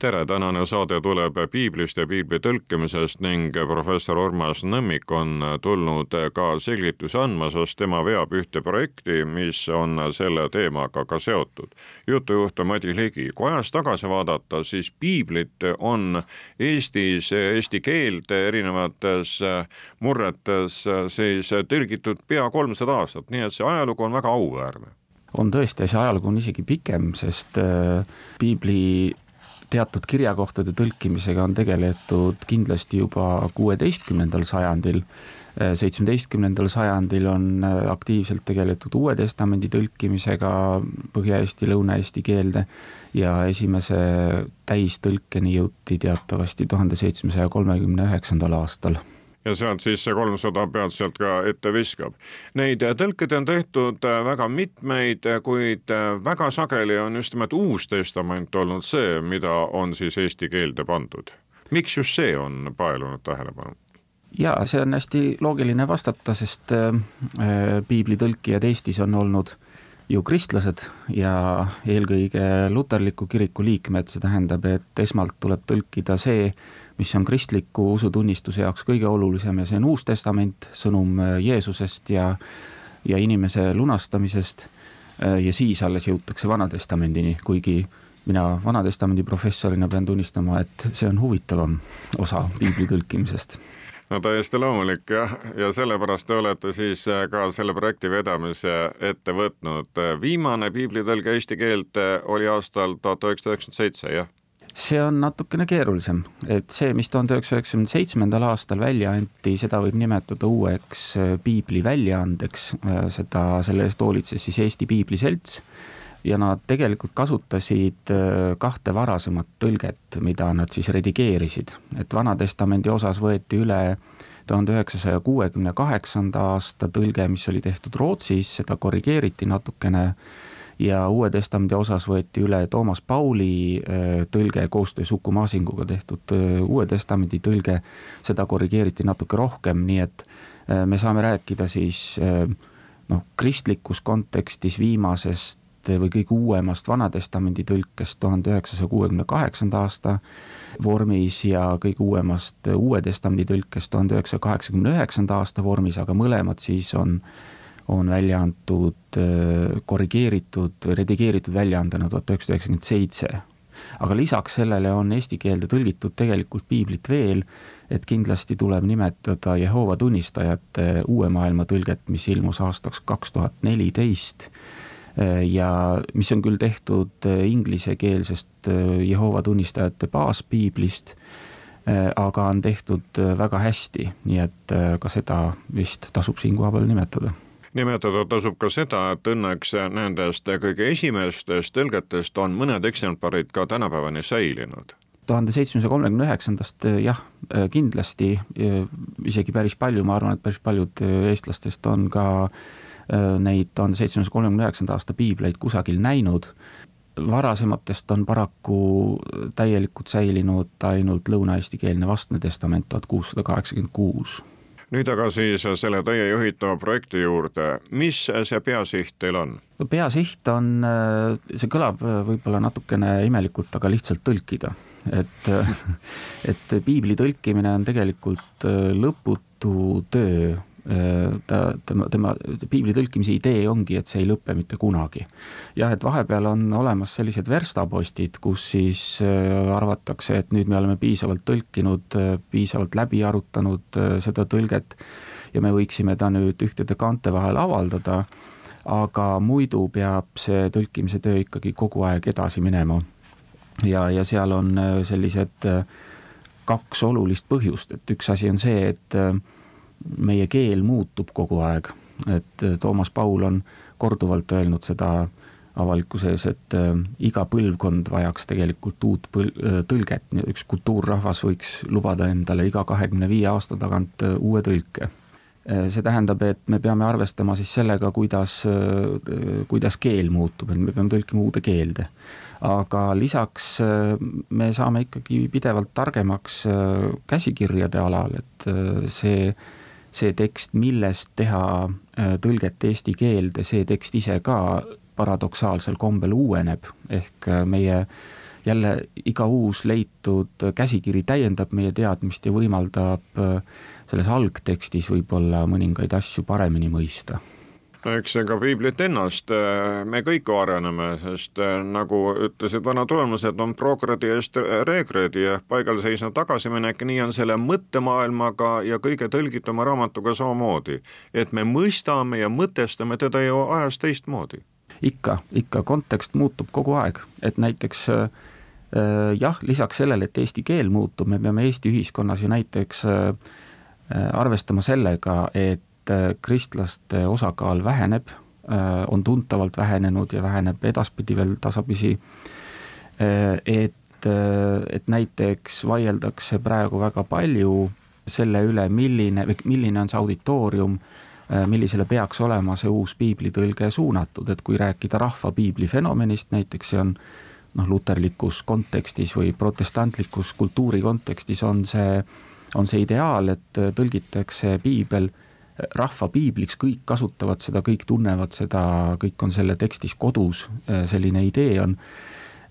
tere, tänane saade tuleb piiblist ja piibli tõlkimisest ning professor Urmas Nõmmik on tulnud ka selgitusi andma, sest tema veab ühte projekti, mis on selle teemaga ka seotud. jutujuht on Madis Ligi, kui ajas tagasi vaadata, siis piiblit on Eestis, eesti keelde erinevates murretes siis tõlgitud pea kolmsada aastat, nii et see ajalugu on väga auväärne on tõesti, see ajalugu on isegi pikem, sest äh, piibli teatud kirjakohtade tõlkimisega on tegeletud kindlasti juba kuueteistkümnendal sajandil, seitsmeteistkümnendal sajandil on aktiivselt tegeletud Uue Testamendi tõlkimisega Põhja-Eesti, Lõuna-Eesti keelde ja esimese täistõlkeni jõuti teatavasti tuhande seitsmesaja kolmekümne üheksandal aastal ja sealt siis see kolmsada peatselt ka ette viskab. Neid tõlkeid on tehtud äh, väga mitmeid, kuid äh, väga sageli on just nimelt Uus Testament olnud see, mida on siis eesti keelde pandud. miks just see on paelunud tähelepanu? ja see on hästi loogiline vastata, sest äh, äh piibli tõlkijad Eestis on olnud ju kristlased ja eelkõige luterliku kiriku liikmed, see tähendab, et esmalt tuleb tõlkida see, mis on kristliku usutunnistuse jaoks kõige olulisem ja see on Uus Testament, sõnum äh, Jeesusest ja, ja inimese lunastamisest. Äh, ja siis alles jõutakse Vana Testamendini, kuigi mina Vana-testamendi professorina pean tunnistama, et see on huvitavam osa piibli tõlkimisest no täiesti loomulik jah, ja sellepärast te olete siis äh, ka selle projekti vedamise ette võtnud. viimane piiblitõlge eesti keelde oli aastal tuhat üheksasada üheksakümmend seitse, jah? See on natukene keerulisem, et see, mis tuhande üheksasaja üheksakümne seitsmendal aastal välja anti, seda võib nimetada uueks äh, piibli väljaandeks, äh, seda, selle eest hoolitses siis Eesti Piibli Selts ja nad tegelikult kasutasid äh, kahte varasemat tõlget, mida nad siis redigeerisid, et Vana-testamendi osas võeti üle tuhande üheksasaja kuuekümne kaheksanda aasta tõlge, mis oli tehtud Rootsis, seda korrigeeriti natukene ja Uue Testamendi osas võeti üle Toomas Pauli äh, tõlge koostöös Uku Masinguga tehtud äh, Uue Testamendi tõlge, seda korrigeeriti natuke rohkem, nii et äh, me saame rääkida siis noh, kristlikus kontekstis viimasest või kõige uuemast Vana-testamendi tõlkest tuhande üheksasaja kuuekümne kaheksanda aasta vormis ja kõige uuemast Uue Testamendi tõlkest tuhande üheksasaja kaheksakümne üheksanda aasta vormis, aga mõlemad siis on on välja antud korrigeeritud, redigeeritud väljaandena tuhat üheksasada üheksakümmend seitse. aga lisaks sellele on eesti keelde tõlgitud tegelikult piiblit veel, et kindlasti tuleb nimetada Jehoova tunnistajate uue maailma tõlget, mis ilmus aastaks kaks tuhat neliteist. Ja mis on küll tehtud inglisekeelsest Jehoova tunnistajate baaspiiblist, aga on tehtud väga hästi, nii et ka seda vist tasub siin kohapeal nimetada nimetada tasub ka seda, et õnneks nendest kõige esimestest tõlgetest on mõned eksemplarid ka tänapäevani säilinud tuhande seitsmesaja kolmekümne üheksandast jah, kindlasti isegi päris palju, ma arvan, et päris paljud eestlastest on ka neid tuhande seitsmesaja kolmekümne üheksanda aasta piibleid kusagil näinud. varasematest on paraku täielikult säilinud ainult lõuna-eestikeelne vastne testament tuhat kuussada kaheksakümmend kuus nüüd aga siis selle teie juhitava projekti juurde, mis see peasiht teil on? peasiht on, see kõlab võib-olla natukene imelikult, aga lihtsalt tõlkida, et, et piibli tõlkimine on tegelikult lõputu töö ta, tema, tema piibli tõlkimise idee ongi, et see ei lõpe mitte kunagi. jah, et vahepeal on olemas sellised verstapostid, kus siis äh, arvatakse, et nüüd me oleme piisavalt tõlkinud, äh, piisavalt läbi arutanud äh, seda tõlget ja me võiksime ta nüüd ühtede kaante vahel avaldada, aga muidu peab see tõlkimise töö ikkagi kogu aeg edasi minema. ja, ja seal on sellised kaks olulist põhjust, et üks asi on see, et meie keel muutub kogu aeg, et Toomas Paul on korduvalt öelnud seda avalikkuse ees, et äh, iga põlvkond vajaks tegelikult uut põl-, äh, tõlget, üks kultuurrahvas võiks lubada endale iga kahekümne viie aasta tagant uue tõlke. see tähendab, et me peame arvestama siis sellega, kuidas, kuidas keel muutub, et me peame tõlkima uude keelde. aga lisaks me saame ikkagi pidevalt targemaks käsikirjade alal, et see, see tekst, millest teha tõlget eesti keelde, see tekst ise ka paradoksaalsel kombel uueneb, ehk meie jälle iga uus leitud käsikiri täiendab meie teadmist ja võimaldab selles algtekstis võib-olla mõningaid asju paremini mõista eks ega piiblit ennast me kõik areneme, sest nagu ütlesid vanad tulemused, on progredi eest regredi ehk paigal seisna tagasiminek, nii on selle mõttemaailmaga ja kõige tõlgituma raamatuga samamoodi. et me mõistame ja mõtestame teda ju ajas teistmoodi. ikka, ikka kontekst muutub kogu aeg, et näiteks äh, jah, lisaks sellele, et eesti keel muutub, me peame Eesti ühiskonnas ju näiteks äh, Äh, arvestama sellega, et äh, kristlaste osakaal väheneb, äh, on tuntavalt vähenenud ja väheneb edaspidi veel tasapisi. et, et näiteks vaieldakse praegu väga palju selle üle, milline, milline on see auditoorium, millisele peaks olema see uus piiblitõlge suunatud, et kui rääkida rahvapiibli fenomenist näiteks, see on noh, luterlikus kontekstis või protestantlikus kultuuri kontekstis on see äh, on see ideaal, et äh, tõlgitakse piibel äh, rahva piibliks, kõik kasutavad seda, kõik tunnevad seda, kõik on selle tekstis kodus, äh, selline idee on.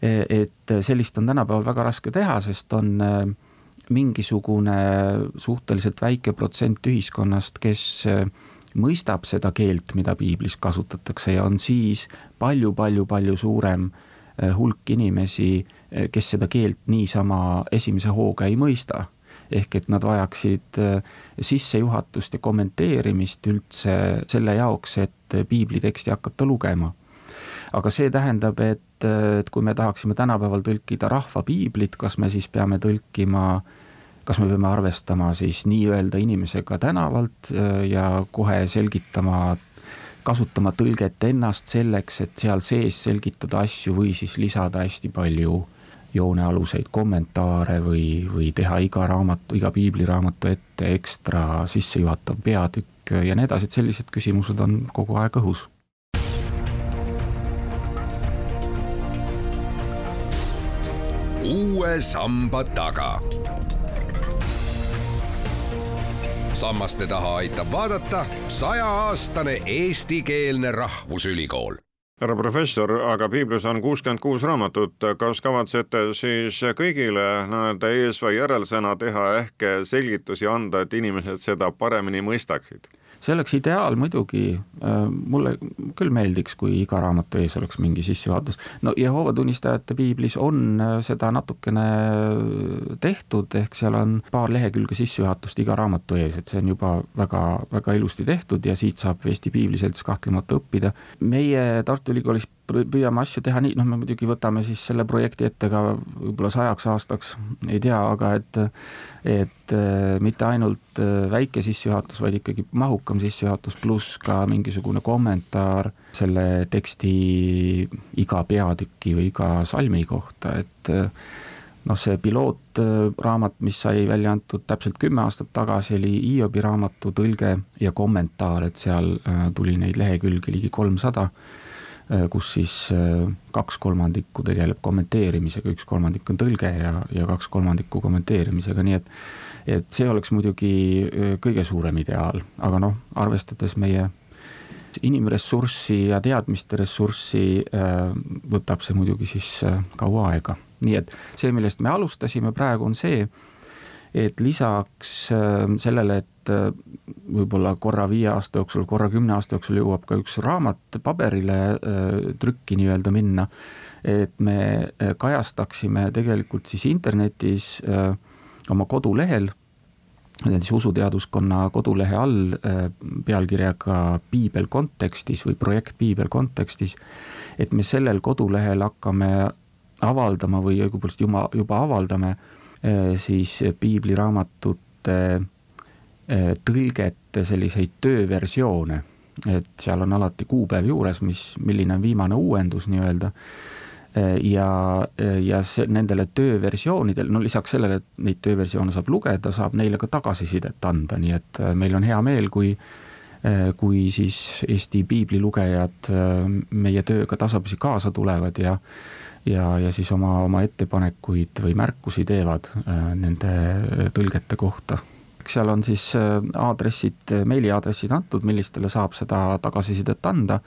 et sellist on tänapäeval väga raske teha, sest on mingisugune suhteliselt väike protsent ühiskonnast, kes mõistab seda keelt, mida piiblis kasutatakse ja on siis palju-palju-palju suurem hulk inimesi, kes seda keelt niisama esimese hooga ei mõista ehk et nad vajaksid äh, sissejuhatust ja kommenteerimist üldse selle jaoks, et piibliteksti hakata lugema. aga see tähendab, et, et kui me tahaksime tänapäeval tõlkida rahvapiiblit, kas me siis peame tõlkima kas me peame arvestama siis nii-öelda inimesega tänavalt äh, ja kohe selgitama, kasutama tõlget ennast selleks, et seal sees selgitada asju või siis lisada hästi palju joonealuseid kommentaare või, või teha iga raamatu, iga piibliraamatu ette ekstra sissejuhatav peatükk ja nii edasi, et sellised küsimused on kogu aeg õhus. uue samba taga. sammaste taha aitab vaadata sajaaastane eestikeelne rahvusülikool härra professor, aga piiblis on kuuskümmend kuus raamatut, kas kavatsete siis kõigile nii-öelda ees- või järelsõna teha ehk selgitusi anda, et inimesed seda paremini mõistaksid? See oleks ideaal muidugi, äh, mulle küll meeldiks, kui iga raamatu ees oleks mingi sissejuhatus. no Jehoova tunnistajate piiblis on äh, seda natukene äh, tehtud, ehk seal on paar lehekülge sissejuhatust iga raamatu ees, et see on juba väga, väga ilusti tehtud ja siit saab Eesti Piibliselts kahtlemata õppida. meie Tartu Ülikoolis püüame asju teha nii, noh, me muidugi võtame siis selle projekti ette ka võib-olla sajaks aastaks, ei tea, aga et et äh, mitte ainult äh, väike sissejuhatus, vaid ikkagi mahukam sissejuhatus, pluss ka mingisugune kommentaar selle teksti iga peatüki või iga salmi kohta, et äh, noh, see pilootraamat, mis sai välja antud täpselt kümme aastat tagasi, oli Hiobi raamatu tõlge ja kommentaar, et seal tuli neid lehekülgi ligi kolmsada kus siis äh, kaks kolmandikku tegeleb kommenteerimisega, üks kolmandik on tõlge ja, ja kaks kolmandikku kommenteerimisega, nii et et see oleks muidugi äh, kõige suurem ideaal, aga noh, arvestades meie inimressurssi ja teadmiste ressurssi, võtab see muidugi siis kaua aega. nii et see, millest me alustasime praegu, on see, et lisaks sellele, et et äh, võib-olla korra viie aasta jooksul, korra kümne aasta jooksul jõuab ka üks raamat paberile äh, trükki nii-öelda minna, et me äh, kajastaksime tegelikult siis internetis oma kodulehel, see on siis usuteaduskonna kodulehe all pealkirjaga Piibel kontekstis või projekt Piibel kontekstis, et me sellel kodulehel hakkame avaldama või õigupoolest juba, juba avaldame siis piibliraamatute tõlgete selliseid tööversioone, et seal on alati kuupäev juures, mis, milline on viimane uuendus nii-öelda. ja, ja see, nendele tööversioonidel, no lisaks sellele, et neid tööversioone saab lugeda, saab neile ka tagasisidet anda, nii et meil on hea meel, kui kui siis Eesti piiblilugejad meie tööga tasapisi kaasa tulevad ja ja, ja siis oma, oma ettepanekuid või märkusi teevad nende tõlgete kohta seal on siis äh, aadressid, meiliaadressid antud, millistele saab seda tagasisidet anda.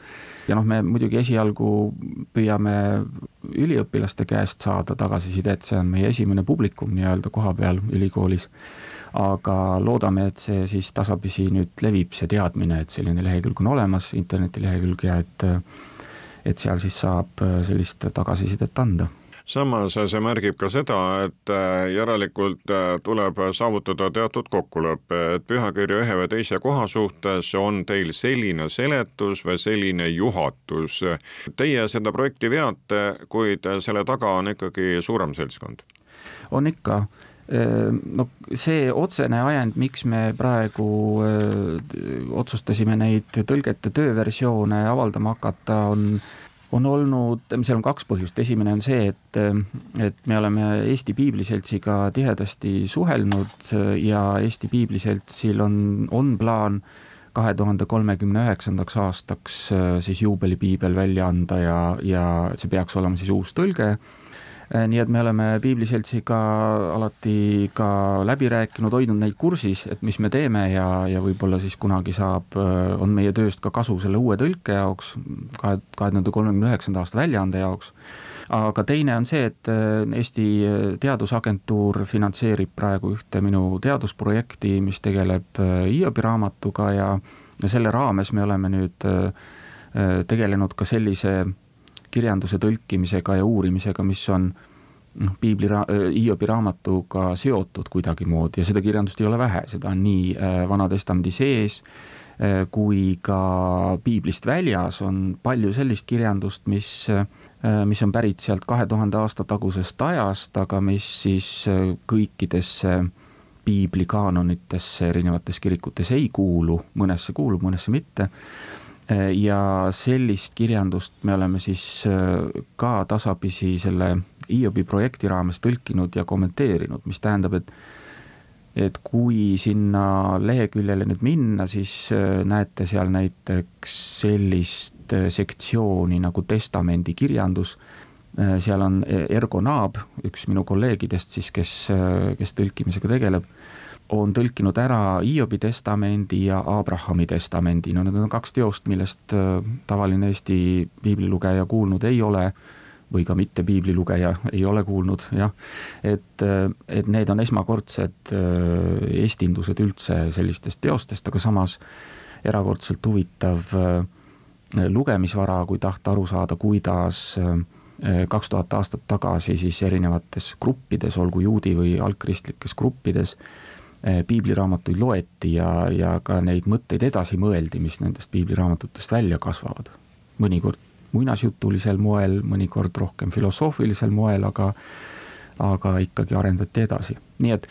ja noh, me muidugi esialgu püüame üliõpilaste käest saada tagasisidet, see on meie esimene publikum nii-öelda koha peal ülikoolis. aga loodame, et see siis tasapisi nüüd levib, see teadmine, et selline lehekülg on olemas, internetilehekülg ja et, et seal siis saab äh, sellist tagasisidet anda samas see märgib ka seda, et äh, järelikult äh, tuleb saavutada teatud kokkulepe, et pühakirja ühe või teise koha suhtes on teil selline seletus või selline juhatus. Teie seda projekti veate, kuid selle taga on ikkagi suurem seltskond. on ikka no see otsene ajend, miks me praegu öö, otsustasime neid tõlgete tööversioone avaldama hakata, on on olnud, seal on kaks põhjust, esimene on see, et, et me oleme Eesti Piibliseltsiga tihedasti suhelnud ja Eesti Piibliseltsil on, on plaan kahe tuhande kolmekümne üheksandaks aastaks siis juubelipiibel välja anda ja, ja see peaks olema siis uus tõlge. Äh, nii et me oleme Piibliseltsiga alati ka läbi rääkinud, hoidnud neid kursis, et mis me teeme ja, ja võib-olla siis kunagi saab, äh, on meie tööst ka kasu selle uue tõlke jaoks, kahe, kahe tuhande kolmekümne üheksanda aasta väljaande jaoks. aga teine on see, et äh, Eesti Teadusagentuur finantseerib praegu ühte minu teadusprojekti, mis tegeleb Hiobi raamatuga ja, ja selle raames me oleme nüüd tegelenud ka sellise kirjanduse tõlkimisega ja uurimisega, mis on noh, piibli ra-, Hiobi raamatuga seotud kuidagimoodi ja seda kirjandust ei ole vähe, seda on nii äh, Vana-testamendi sees äh, kui ka piiblist väljas on palju sellist kirjandust, mis, äh, mis on pärit sealt kahe tuhande aasta tagusest ajast, aga mis siis kõikidesse piibli kaanonitesse erinevates kirikutes ei kuulu, mõnesse kuulub, mõnesse mitte. Äh, ja sellist kirjandust me oleme siis äh, ka tasapisi selle Hiobi projekti raames tõlkinud ja kommenteerinud, mis tähendab, et et kui sinna leheküljele nüüd minna, siis äh, näete seal näiteks sellist sektsiooni nagu testamendi kirjandus. seal on Ergo Naab, üks minu kolleegidest siis, kes, kes tõlkimisega tegeleb on tõlkinud ära Hiobi testamendi ja Abrahami testamendi, no need on kaks teost, millest äh, tavaline Eesti piiblilugeja kuulnud ei ole või ka mitte piiblilugeja ei ole kuulnud, jah. et, äh, et need on esmakordsed äh, estindused üldse sellistest teostest, aga samas erakordselt huvitav lugemisvara, kui tahta aru saada, kuidas kaks tuhat aastat tagasi siis erinevates gruppides, olgu juudi või algkristlikes gruppides, piibliraamatuid loeti ja, ja ka neid mõtteid edasi mõeldi, mis nendest piibliraamatutest välja kasvavad. mõnikord muinasjutulisel moel, mõnikord rohkem filosoofilisel moel, aga, aga ikkagi arendati edasi, nii et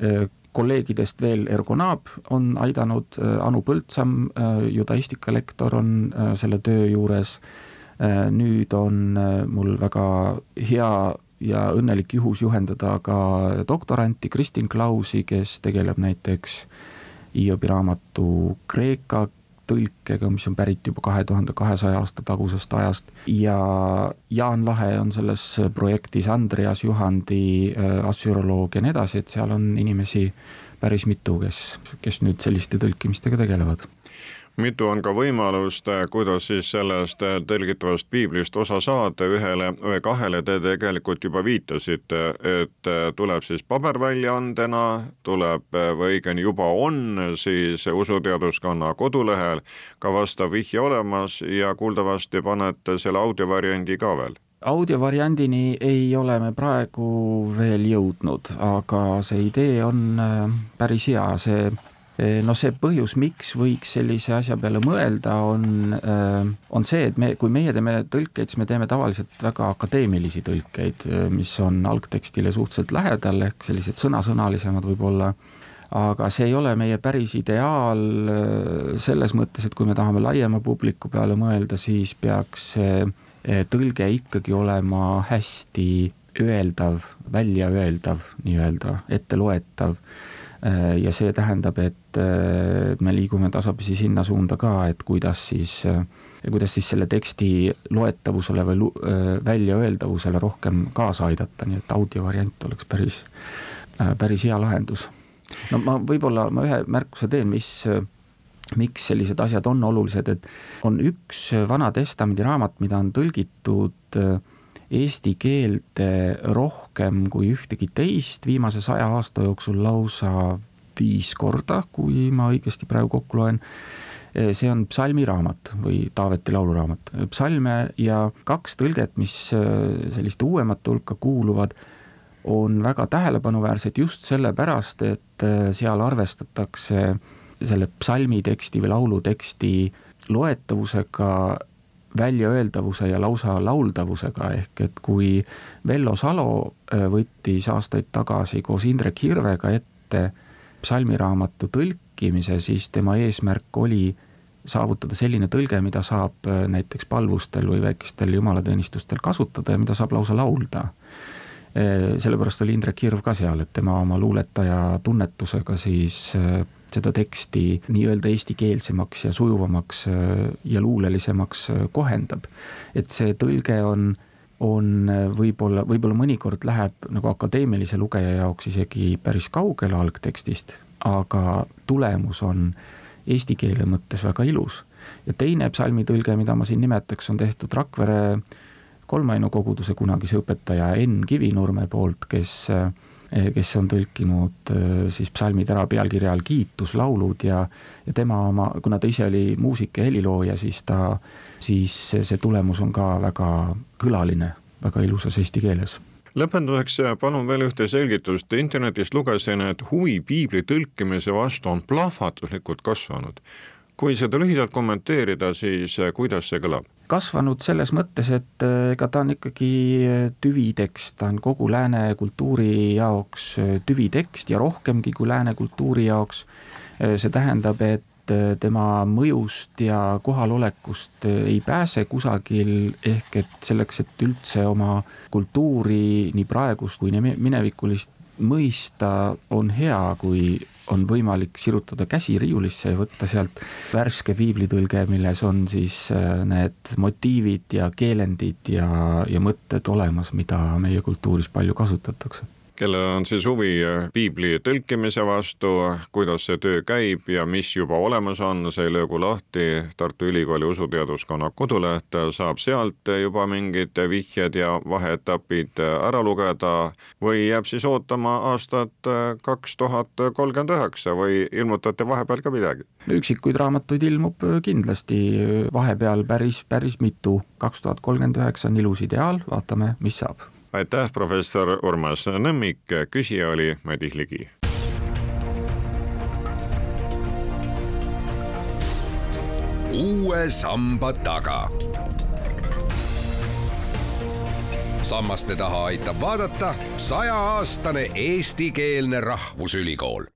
eh, kolleegidest veel Ergo Naab on aidanud, eh, Anu Põldsam, judaistika lektor on selle töö juures. nüüd on mul väga hea ja õnnelik juhus juhendada ka doktoranti Kristin Klausi, kes tegeleb näiteks Hiobi raamatu Kreeka tõlkega, mis on pärit juba kahe tuhande kahesaja aasta tagusest ajast. Ja Jaan Lahe on selles projektis, Andreas Juhandi äh, assüroloog ja nii edasi, et seal on inimesi päris mitu, kes, kes nüüd selliste tõlkimistega tegelevad mitu on ka võimalust, eh, kuidas siis sellest eh, tõlgitavast piiblist osa saada, ühele või kahele te tegelikult juba viitasite, et eh, tuleb siis paberväljaandena, tuleb või õigemini juba on siis usuteaduskonna kodulehel ka vastav vihje olemas ja kuuldavasti panete selle audiovariandi ka veel? Audiovariandini ei ole me praegu veel jõudnud, aga see idee on päris hea, see no see põhjus, miks võiks sellise asja peale mõelda, on, on see, et me, kui meie teeme tõlkeid, siis me teeme tavaliselt väga akadeemilisi tõlkeid, mis on algtekstile suhteliselt lähedal, ehk sellised sõnasõnalisemad võib-olla, aga see ei ole meie päris ideaal selles mõttes, et kui me tahame laiema publiku peale mõelda, siis peaks see tõlge ikkagi olema hästi öeldav, väljaöeldav nii-öelda, etteloetav ja see tähendab, et me liigume tasapisi sinna suunda ka, et kuidas siis, kuidas siis selle teksti loetavusele või väljaöeldavusele rohkem kaasa aidata, nii et audiovariant oleks päris, päris hea lahendus. no ma võib-olla, ma ühe märkuse teen, mis miks sellised asjad on olulised, et on üks Vana Testamendi raamat, mida on tõlgitud äh, eesti keelde rohkem kui ühtegi teist viimase saja aasta jooksul lausa viis korda, kui ma õigesti praegu kokku loen. Äh, see on psalmiraamat või Taaveti lauluraamat. psalme ja kaks tõlget, mis selliste uuemate hulka kuuluvad, on väga tähelepanuväärsed just sellepärast, et seal arvestatakse selle psalmi teksti või laulu teksti loetavusega, väljaöeldavuse ja lausa lauldavusega, ehk et kui Vello Salo äh, võttis aastaid tagasi koos Indrek Hirvega ette psalmiraamatu tõlkimise, siis tema eesmärk oli saavutada selline tõlge, mida saab äh, näiteks palvustel või väikestel jumalateenistustel kasutada ja mida saab lausa laulda. Äh, sellepärast oli Indrek Hirv ka seal, et tema oma luuletaja tunnetusega siis seda teksti nii-öelda eestikeelsemaks ja sujuvamaks äh, ja luulelisemaks äh, kohendab. et see tõlge on, on äh, võib-olla, võib-olla mõnikord läheb nagu akadeemilise lugeja jaoks isegi päris kaugele algtekstist, aga tulemus on eesti keele mõttes väga ilus. ja teine psalmitõlge, mida ma siin nimetaks, on tehtud Rakvere kolmainukoguduse kunagise õpetaja Enn Kivinurme poolt, kes kes on tõlkinud eh, siis psalmid ära pealkirja all kiituslaulud ja, ja tema oma, kuna ta ise oli muusik ja helilooja, siis ta, siis see tulemus on ka väga kõlaline, väga ilusas eesti keeles lõpetuseks palun veel ühte selgitust, internetist lugesin, et huvi piibli tõlkimise vastu on plahvatuslikult kasvanud. kui seda lühidalt kommenteerida, siis kuidas see kõlab? Kasvanud selles mõttes, et äh, ega ta on ikkagi äh, tüvitekst, ta on kogu lääne kultuuri jaoks äh, tüvitekst ja rohkemgi kui lääne kultuuri jaoks. see tähendab, et tema mõjust ja kohalolekust ei pääse kusagil, ehk et selleks, et üldse oma kultuuri, nii praegust kui minevikulist mõista, on hea, kui on võimalik sirutada käsi riiulisse ja võtta sealt värske piiblitõlge, milles on siis äh, need motiivid ja keelendid ja, ja mõtted olemas, mida meie kultuuris palju kasutatakse kellel on siis huvi äh, piibli tõlkimise vastu, kuidas see töö käib ja mis juba olemas on, see löögu lahti. Tartu Ülikooli usuteaduskonna koduleht, saab sealt juba mingid vihjed ja vaheetapid ära lugeda või jääb siis ootama aastat äh, kaks tuhat kolmkümmend üheksa või ilmutate vahepeal ka midagi? üksikuid raamatuid ilmub äh, kindlasti. Vahepeal päris, päris mitu, kaks tuhat kolmkümmend üheksa on ilus ideaal, vaatame, mis saab aitäh, professor Urmas Nõmmik, küsija oli Madis Ligi. uue samba taga. sammaste taha aitab vaadata sajaaastane eestikeelne rahvusülikool